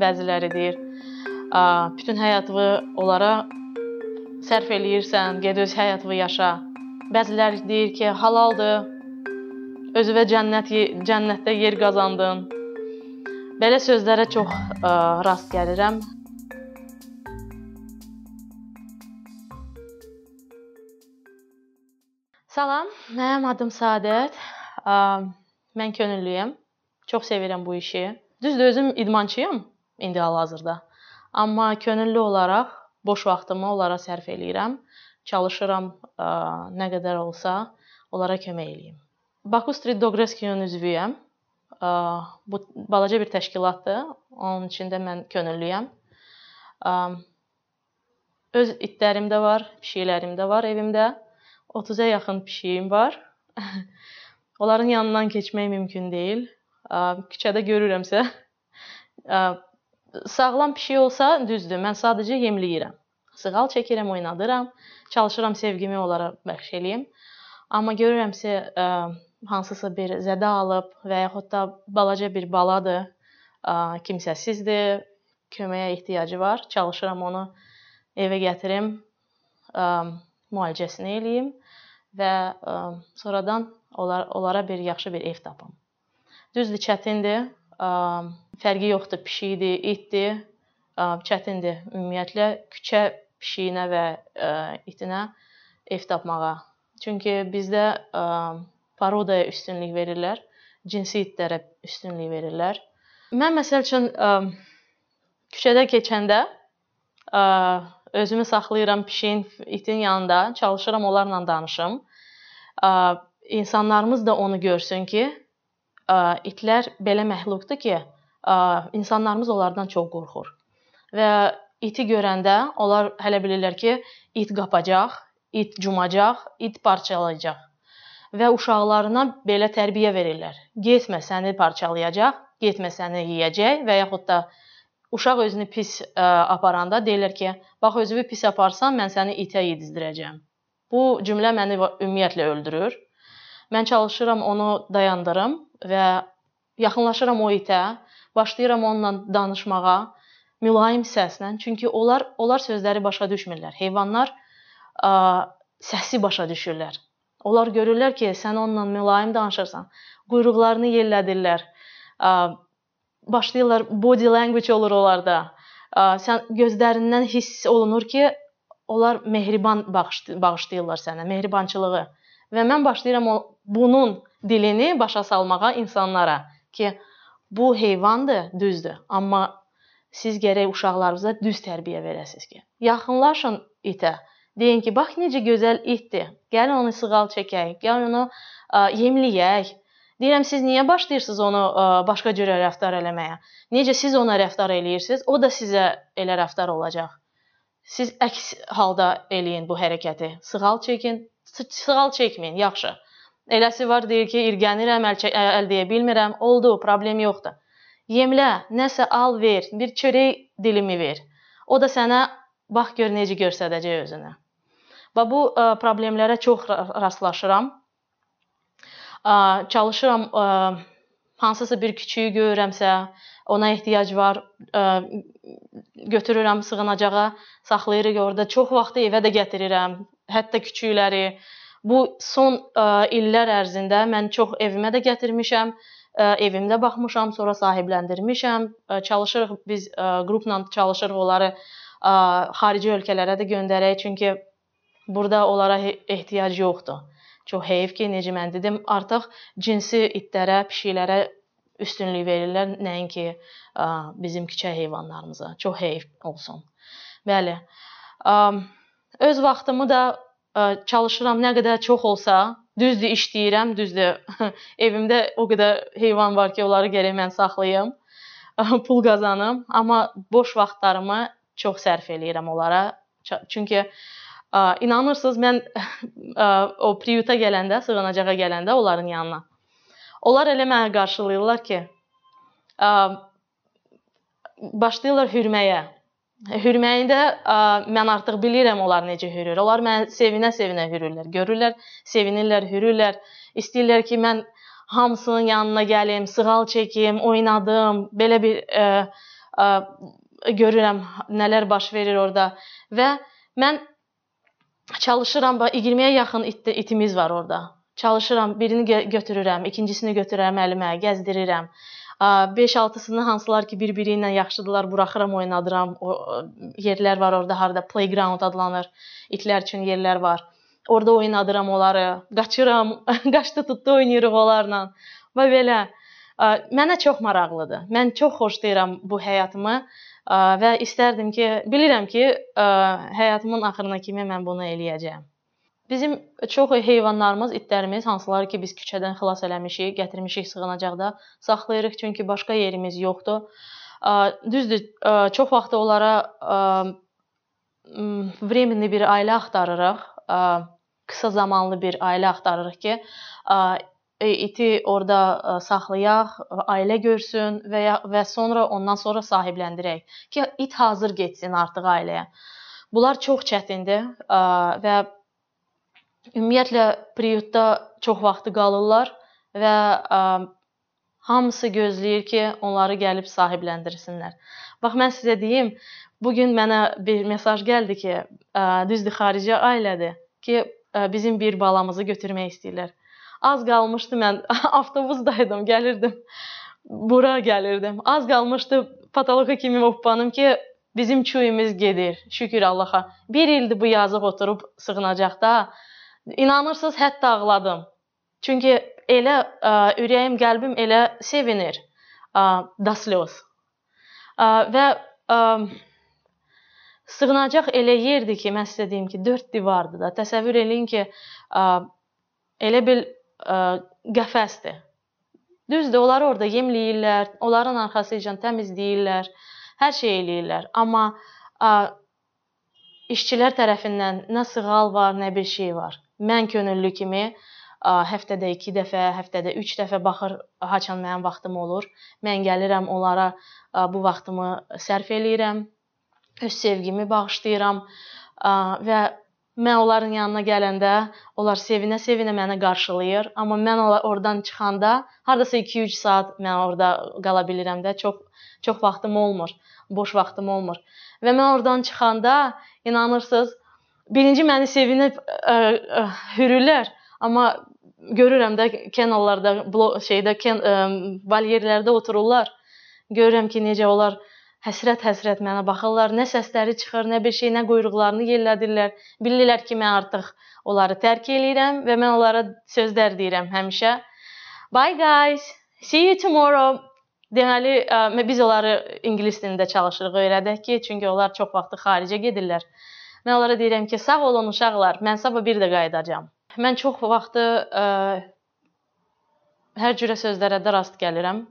bəziləri deyir, bütün həyatını onlara sərf eləyirsən, get öz həyatını yaşa. Bəziləri deyir ki, halaldır. Özünə cənnət cənnətdə yer qazandın. Belə sözlərə çox ə, rast gəlirəm. Salam, mənim adım Sadət. Mən könüllüyəm. Çox sevirəm bu işi. Düzdür, özüm idmançıyam indi hal-hazırda. Amma könüllü olaraq boş vaxtımı onlara sərf eləyirəm. Çalışıram nə qədər olsa onlara kömək eləyim. Baku Street Dog Rescue-nun üzvüyəm. Bu balaca bir təşkilatdır. Onun içində mən könüllüyəm. Öz itlərim də var, pişiklərim də var evimdə. 30-a yaxın pişiyim var. Onların yanından keçmək mümkün deyil. Küçədə görürəmsə, sağlam pişik olsa düzdür, mən sadəcə yemləyirəm. Sığal çəkirəm, oynadıram, çalışıram sevgimi onlara bəxş eləyim. Amma görürəmsə hansısa bir zədə alıb və yaxud da balaca bir baladır, kimsəsizdir, köməyə ehtiyacı var, çalışıram onu evə gətirim, müalicəsini eləyim və ə, sonradan onlar onlara bir yaxşı bir ev tapım. Düzdür, çətindir. Ə, fərqi yoxdur, pişikdir, itdir. Çətindir ümumiyyətlə küçə pişiyinə və itinə ev tapmağa. Çünki bizdə parodaya üstünlük verirlər, cinsi itlərə üstünlük verirlər. Mən məsəl üçün küçədə keçəndə özümü saxlayıram pişiyin, itin yanında, çalışıram onlarla danışım. İnsanlarımız da onu görsün ki, itlər belə məxluqdur ki, insanlarımız onlardan çox qorxur. Və iti görəndə onlar hələ bilirlər ki, it qapacaq, it cumacaq, it parçalayacaq. Və uşaqlarına belə tərbiyə verirlər. Getmə səni parçalayacaq, getmə səni yeyəcək və yaxud da Uşaq özünü pis ə, aparanda deyirlər ki, bax özünü pis aparsan, mən səni itə yedizdirəcəm. Bu cümlə məni ümumiyyətlə öldürür. Mən çalışıram onu dayandırım və yaxınlaşıram o itə, başlayıram onunla danışmağa mülayim səslə. Çünki onlar onlar sözləri başa düşmürlər. Heyvanlar ə, səsi başa düşürlər. Onlar görürlər ki, sən onunla mülayim danışırsan. Quyruqlarını yellədirlər. Ə, başlayırlar body language olur onlarda. Sən gözlərindən hiss olunur ki, onlar mehriban bağışlayırlar sənə, mehribançılığı. Və mən başlayıram o bunun dilini başa salmağa insanlara ki, bu heyvandır, düzdür, amma siz gərək uşaqlarınıza düz tərbiyə verəsiniz ki, yaxınlaşın itə. Deyin ki, bax necə gözəl itdir. Gəlin onu sığal çəkək, gəlin onu ə, yemləyək. Deyirəm siz niyə başlayırsınız onu ə, başqa cürə rəftar eləməyə? Necə siz ona rəftar eləyirsiniz, o da sizə elə rəftar olacaq. Siz əks halda eləyin bu hərəkəti. Sığal çəkin, sığal çəkməyin, yaxşı. Eləsi var deyir ki, irgənirəm, əl, əl deyə bilmirəm. Oldu, problem yoxdur. Yemlə, nəsə al, ver, bir çörək dilimi ver. O da sənə bax gör necə göstərəcək özünü. Və bu ə, problemlərə çox rastlaşıram çalışıram hansısa bir küçüyü görürəmsə, ona ehtiyac var, götürürəm sığınacağa, saxlayırıq orada. Çox vaxtı evə də gətirirəm, hətta küçükləri. Bu son illər ərzində mən çox evimə də gətirmişəm, evimdə baxmışam, sonra sahibləndirmişəm. Çalışırıq biz qrupla çalışırıq onları xarici ölkələrə də göndərək, çünki burada onlara ehtiyac yoxdur. Çox heyf ki, necə mən dedim, artıq cinsi itlərə, pişiklərə üstünlük verirlər, nəinki bizim küçə heyvanlarımıza. Çox heyf olsun. Bəli. Öz vaxtımı da çalışıram nə qədər çox olsa, düzdür işləyirəm, düzdür. Evimdə o qədər heyvan var ki, onları gərək mən saxlayım, pul qazanım, amma boş vaxtlarımı çox sərf eləyirəm onlara. Çünki İnanırsınız, mən o priyuta gələndə, sığınacağa gələndə onların yanına. Onlar elə mənə qarşılayırlar ki, başlayırlar hürməyə. Hürməyində mən artıq bilirəm onlar necə hürür. Onlar mənə sevinə-sevinə hürürlər. Görürlər, sevinirlər, hürürlər. İstəyirlər ki, mən hamısının yanına gəlim, sığal çəkim, oynadım, belə bir ə, görürəm nələr baş verir orada və mən çalışıram, 20-yə yaxın it, itimiz var orada. Çalışıram, birini götürürəm, ikincisini götürürəm əlimə, gəzdirirəm. 5-6-sını hansılar ki, bir-biri ilə yaxşıdırlar, buraxıram, oynadıram. O yerlər var orada, harda playground adlanır. İtlər üçün yerlər var. Orada oynadıram onları. Qaçıram, qaçdı tutdu oynayırıq onlarla. Və belə mənə çox maraqlıdır. Mən çox xoşlayıram bu həyatımı və istərdim ki, bilirəm ki, həyatımın axırına kimi mən bunu eləyəcəm. Bizim çox heyvanlarımız, itlərimiz, hansıları ki biz küçədən xilas eləmişik, gətirmişik sığınacaqda saxlayırıq çünki başqa yerimiz yoxdur. Düzdür, çox vaxt onlara временный bir ailə axtarırıq. Qısa zamanlı bir ailə axtarırıq ki, iti orada saxlayaq, ailə görsün və ya və sonra ondan sonra sahibləndirək ki, it hazır getsin artıq ailəyə. Bunlar çox çətindir və Ümumiyyətlə priютda çox vaxtı qalırlar və hamısı gözləyir ki, onları gəlib sahibləndirsinlər. Bax mən sizə deyim, bu gün mənə bir mesaj gəldi ki, düzdür xarici ailədir ki, bizim bir balamızı götürmək istəyirlər. Az qalmışdı mən avtobusdaydım, gəlirdim. Bura gəlirdim. Az qalmışdı patoloqa kimi hoppanım ki, bizim çuyumuz gedir. Şükür Allaha. Bir ildir bu yazıq oturub sığınacaqda. İnanırsınız, hətta ağladım. Çünki elə ə, ürəyim, qəlbim elə sevinir. Ə, da slyoz. Ə, və ə, sığınacaq elə yerdir ki, mən sizə deyim ki, 4 divardır da. Təsəvvür eləyin ki, ə, elə bil ə, qəfəsdir. Düzdür, onlar orada yemləyirlər, onların arxası ilə təmizləyirlər, hər şey eləyirlər. Amma ə, işçilər tərəfindən nə sığal var, nə bir şey var. Mən könüllü kimi həftədə 2 dəfə, həftədə 3 dəfə baxır, haçan mənim vaxtım olur. Mən gəlirəm onlara bu vaxtımı sərf eləyirəm. Öz sevgimi bağışlayıram və mən onların yanına gələndə onlar sevinə-sevinə məni qarşılayır. Amma mən oradan çıxanda hardasa 2-3 saat mən orada qala bilirəm də, çox çox vaxtım olmur, boş vaxtım olmur. Və mən oradan çıxanda inanırsınız, birinci məni sevinib ə, ə, hürürlər, amma görürəm də kanallarda, şeydə, kan, ə, valyerlərdə otururlar. Görürəm ki, necə onlar həsrət-həsrət mənə baxırlar. Nə səsləri çıxır, nə bir şey, nə quyruqlarını yellədirlər. Bilirlər ki, mən artıq onları tərk eləyirəm və mən onlara sözlər deyirəm həmişə. Bye guys. See you tomorrow. Deməli, ə, biz onları ingilis dilində çalışırıq öyrədək ki, çünki onlar çox vaxtı xaricə gedirlər. Mən onlara deyirəm ki, sağ olun uşaqlar, mən sabah bir də qayıdacağam. Mən çox vaxtı ə, hər cürə sözlərə də rast gəlirəm.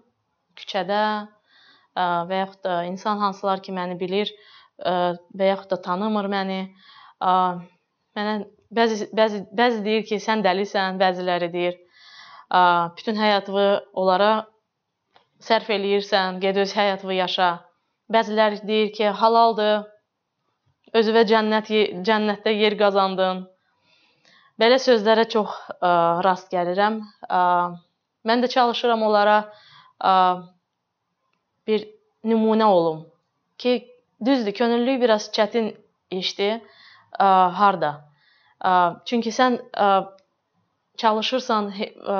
Küçədə ə, və yaxud da insan hansılar ki, məni bilir ə, və yaxud da tanımır məni. Ə, mənə bəzi bəzi bəzi deyir ki, sən dəlisən, bəziləri deyir, ə, bütün həyatını onlara sərf eləyirsən, get öz həyatını yaşa. Bəziləri deyir ki, halaldır, özünə cənnət cənnətdə yer qazandın. Belə sözlərə çox ə, rast gəlirəm. Ə, mən də çalışıram onlara ə, bir nümunə olum ki, düzdür, könüllülük biraz çətin işdir. Ə, harda? Ə, çünki sən ə, çalışırsan ə,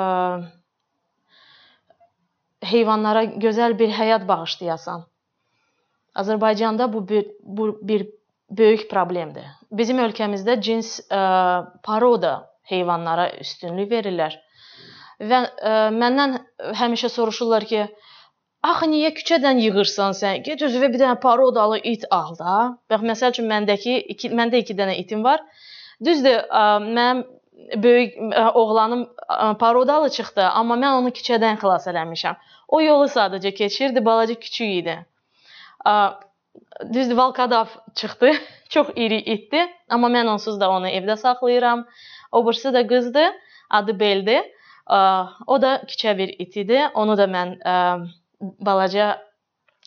heyvanlara gözəl bir həyat bağışlayasan. Azərbaycanda bu bir bu bir böyük problemdir. Bizim ölkəmizdə cins ə, paroda heyvanlara üstünlük verirlər. Və ə, məndən həmişə soruşurlar ki, axı niyə küçədən yığırsan sən? Get özünə bir dənə parodalı it al da. Bax məsəl üçün məndəki iki məndə 2 dənə itim var. Düzdür, ə, mənim böyük ə, oğlanım ə, parodalı çıxdı, amma mən onu küçədən xilas eləmişəm. O yolu sadəcə keçirdi, balaca küçük idi. Ə, düzdür Valkadav çıxdı. Çox iri itdi, amma mən onsuz da onu evdə saxlayıram. O birisi də qızdı, adı Beldi. O da kiçik bir it idi. Onu da mən balaca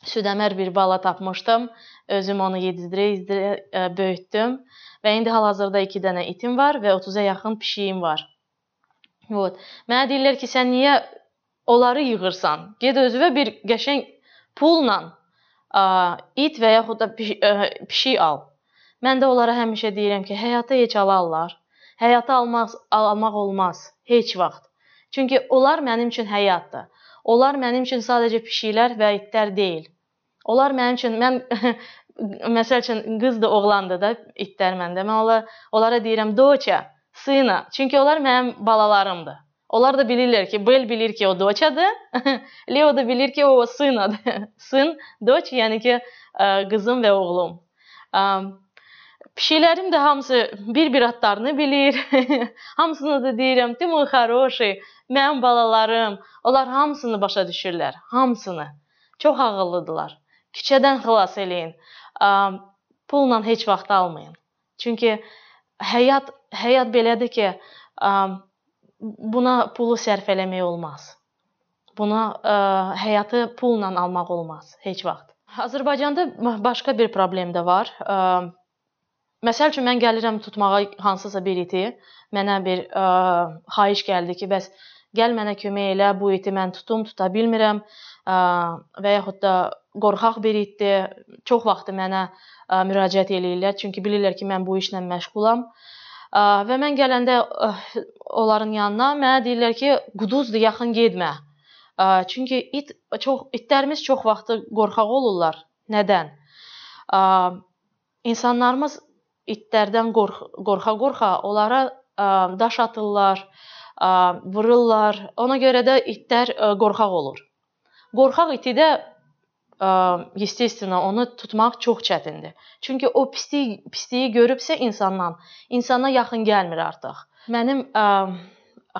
südəmər bir bala tapmışdım. Özüm onu yedizdirə-yedizdirə böyütdüm və indi hal-hazırda 2 dənə itim var və 30-a yaxın pişiyim var. Vot. Mənə deyirlər ki, sən niyə onları yığırsan? Get özünə bir qəşəng pulla it və yaxud da pişik al. Mən də onlara həmişə deyirəm ki, həyata heç alarlar. Həyata almaq almaq olmaz heç vaxt. Çünki onlar mənim üçün həyatdır. Onlar mənim üçün sadəcə pişiklər və itlər deyil. Onlar mənim üçün mən məsəl üçün qız da, oğlan da da itlər məndə. Mən onlara, onlara deyirəm doça, sına. Çünki onlar mənim balalarımdır. Onlar da bilirlər ki, Bel bilir ki, o doçadır. Leo da bilir ki, o sınadır. Sın, doç, yəni ki, qızım və oğlum. Pişiklərim də hamısı bir-bir adlarını bilir. Hamısını da deyirəm, ты мой хороший, mənim balalarım. Onlar hamısını başa düşürlər, hamısını. Çox ağıllıdırlar. Küçədən xilas eləyin. Pulla heç vaxt almayın. Çünki həyat həyat belədir ki, buna pulu sərf eləmək olmaz. Buna ə, həyatı pulla almaq olmaz heç vaxt. Azərbaycanda başqa bir problem də var. Ə, məsəl üçün mən gəlirəm tutmağa hansısa bir iti, mənə bir ə, xahiş gəldi ki, bəs gəl mənə kömək elə, bu iti mən tutum, tuta bilmirəm ə, və yaxud da qorxaq bir itdir. Çox vaxt mənə ə, müraciət eləyirlər, çünki bilirlər ki, mən bu işlə məşğulam. Və mən gələndə onların yanına mənə deyirlər ki, quduzdur, yaxın getmə. Çünki it çox itlərimiz çox vaxt qorxaq olurlar. Nədən? İnsanlarımız itlərdən qorx qorxa-qorxa onlara daş atırlar, vururlar. Ona görə də itlər qorxaq olur. Qorxaq iti də естественно onu tutmaq çox çətindir. Çünki o pisliyi pisliyi görübsə insandan, insana yaxın gəlmir artıq. Mənim ə,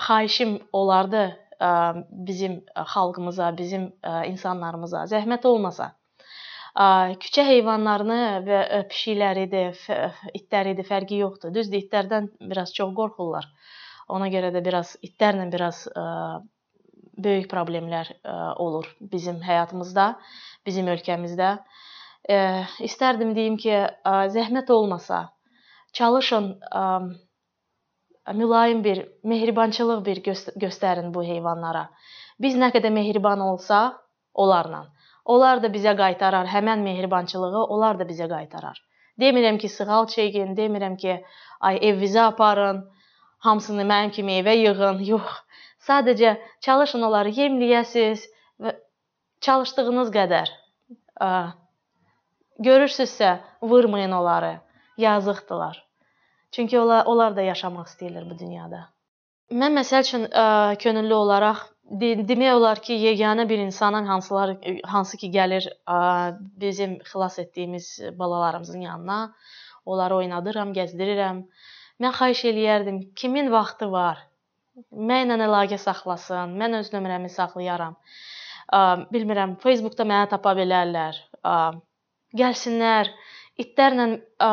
xahişim olardı ə, bizim xalqımıza, bizim ə, insanlarımıza zəhmət olmasa ə, küçə heyvanlarını və pişikləridir, itləridir, fərqi yoxdur. Düzdür, itlərdən biraz çox qorxurlar. Ona görə də biraz itlərlə biraz ə, böyük problemlər ə, olur bizim həyatımızda bizim ölkəmizdə. E, istərdim deyim ki, ə, zəhmət olmasa, çalışın ə, mülayim bir, mehribançılıq bir göstərin bu heyvanlara. Biz nə qədər mehriban olsaq, onlarla. Onlar da bizə qaytarar həmən mehribançılığı, onlar da bizə qaytarar. Demirəm ki, sığal çəkin, demirəm ki, ay evinizə aparın, hamısını mənim kimi evə yığın. Yox. Sadəcə çalışın onları yemləyəsiz və çalışdığınız qədər görürsüzsə, vurmayın onları. Yazıqdılar. Çünki onlar, onlar da yaşamaq istəyirlər bu dünyada. Mən məsəl üçün ə, könüllü olaraq demək olar ki, yeganə bir insanın hansılar hansı ki gəlir ə, bizim xilas etdiyimiz balalarımızın yanına, onları oynadıram, gəzdirirəm. Mən xahiş eləyərdim, kimin vaxtı var? Mənlə əlaqə saxlasın. Mən öz nömrəmi saxlayaram bilmirəm, Facebookda mənə tapa bilərlər. Gəlsinlər, itlərlə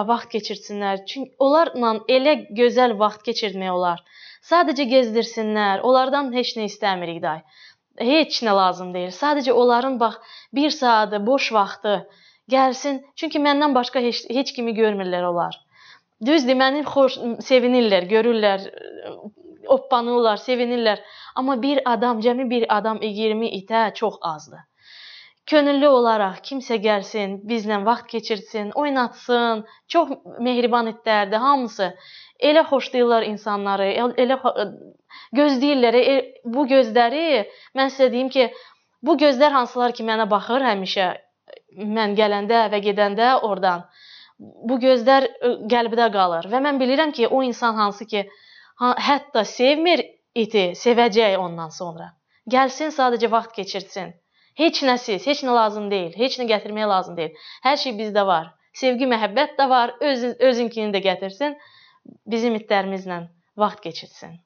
vaxt keçirsinlər. Çünki onlarla elə gözəl vaxt keçirmək olar. Sadəcə gezdirsinlər. Onlardan heç nə istəmirik day. Heç nə lazım deyil. Sadəcə onların bax 1 saatı, boş vaxtı gəlsin. Çünki məndən başqa heç, heç kimi görmürlər onlar. Düzdür, məni xoş sevinirlər, görürlər, oppanırlar, sevinirlər. Amma bir adam, cəmi bir adam 20 itə çox azdır. Könüllü olaraq kimsə gəlsin, bizlə vaxt keçirsin, oynatsın. Çox mehriban itlərdir hamısı. Elə xoşlayırlar insanları, elə gözləyirlər. E, bu gözləri mən sizə deyim ki, bu gözlər hansılar ki mənə baxır həmişə mən gələndə və gedəndə oradan bu gözlər qəlbdə qalır və mən bilirəm ki, o insan hansı ki hətta sevmir iti, sevəcək ondan sonra. Gəlsin, sadəcə vaxt keçirsin. Heç nəsiz, heç nə lazım deyil, heç nə gətirməyə lazım deyil. Hər şey bizdə var. Sevgi, məhəbbət də var. Öz özünkini də gətirsin. Bizim itlərimizlə vaxt keçirsin.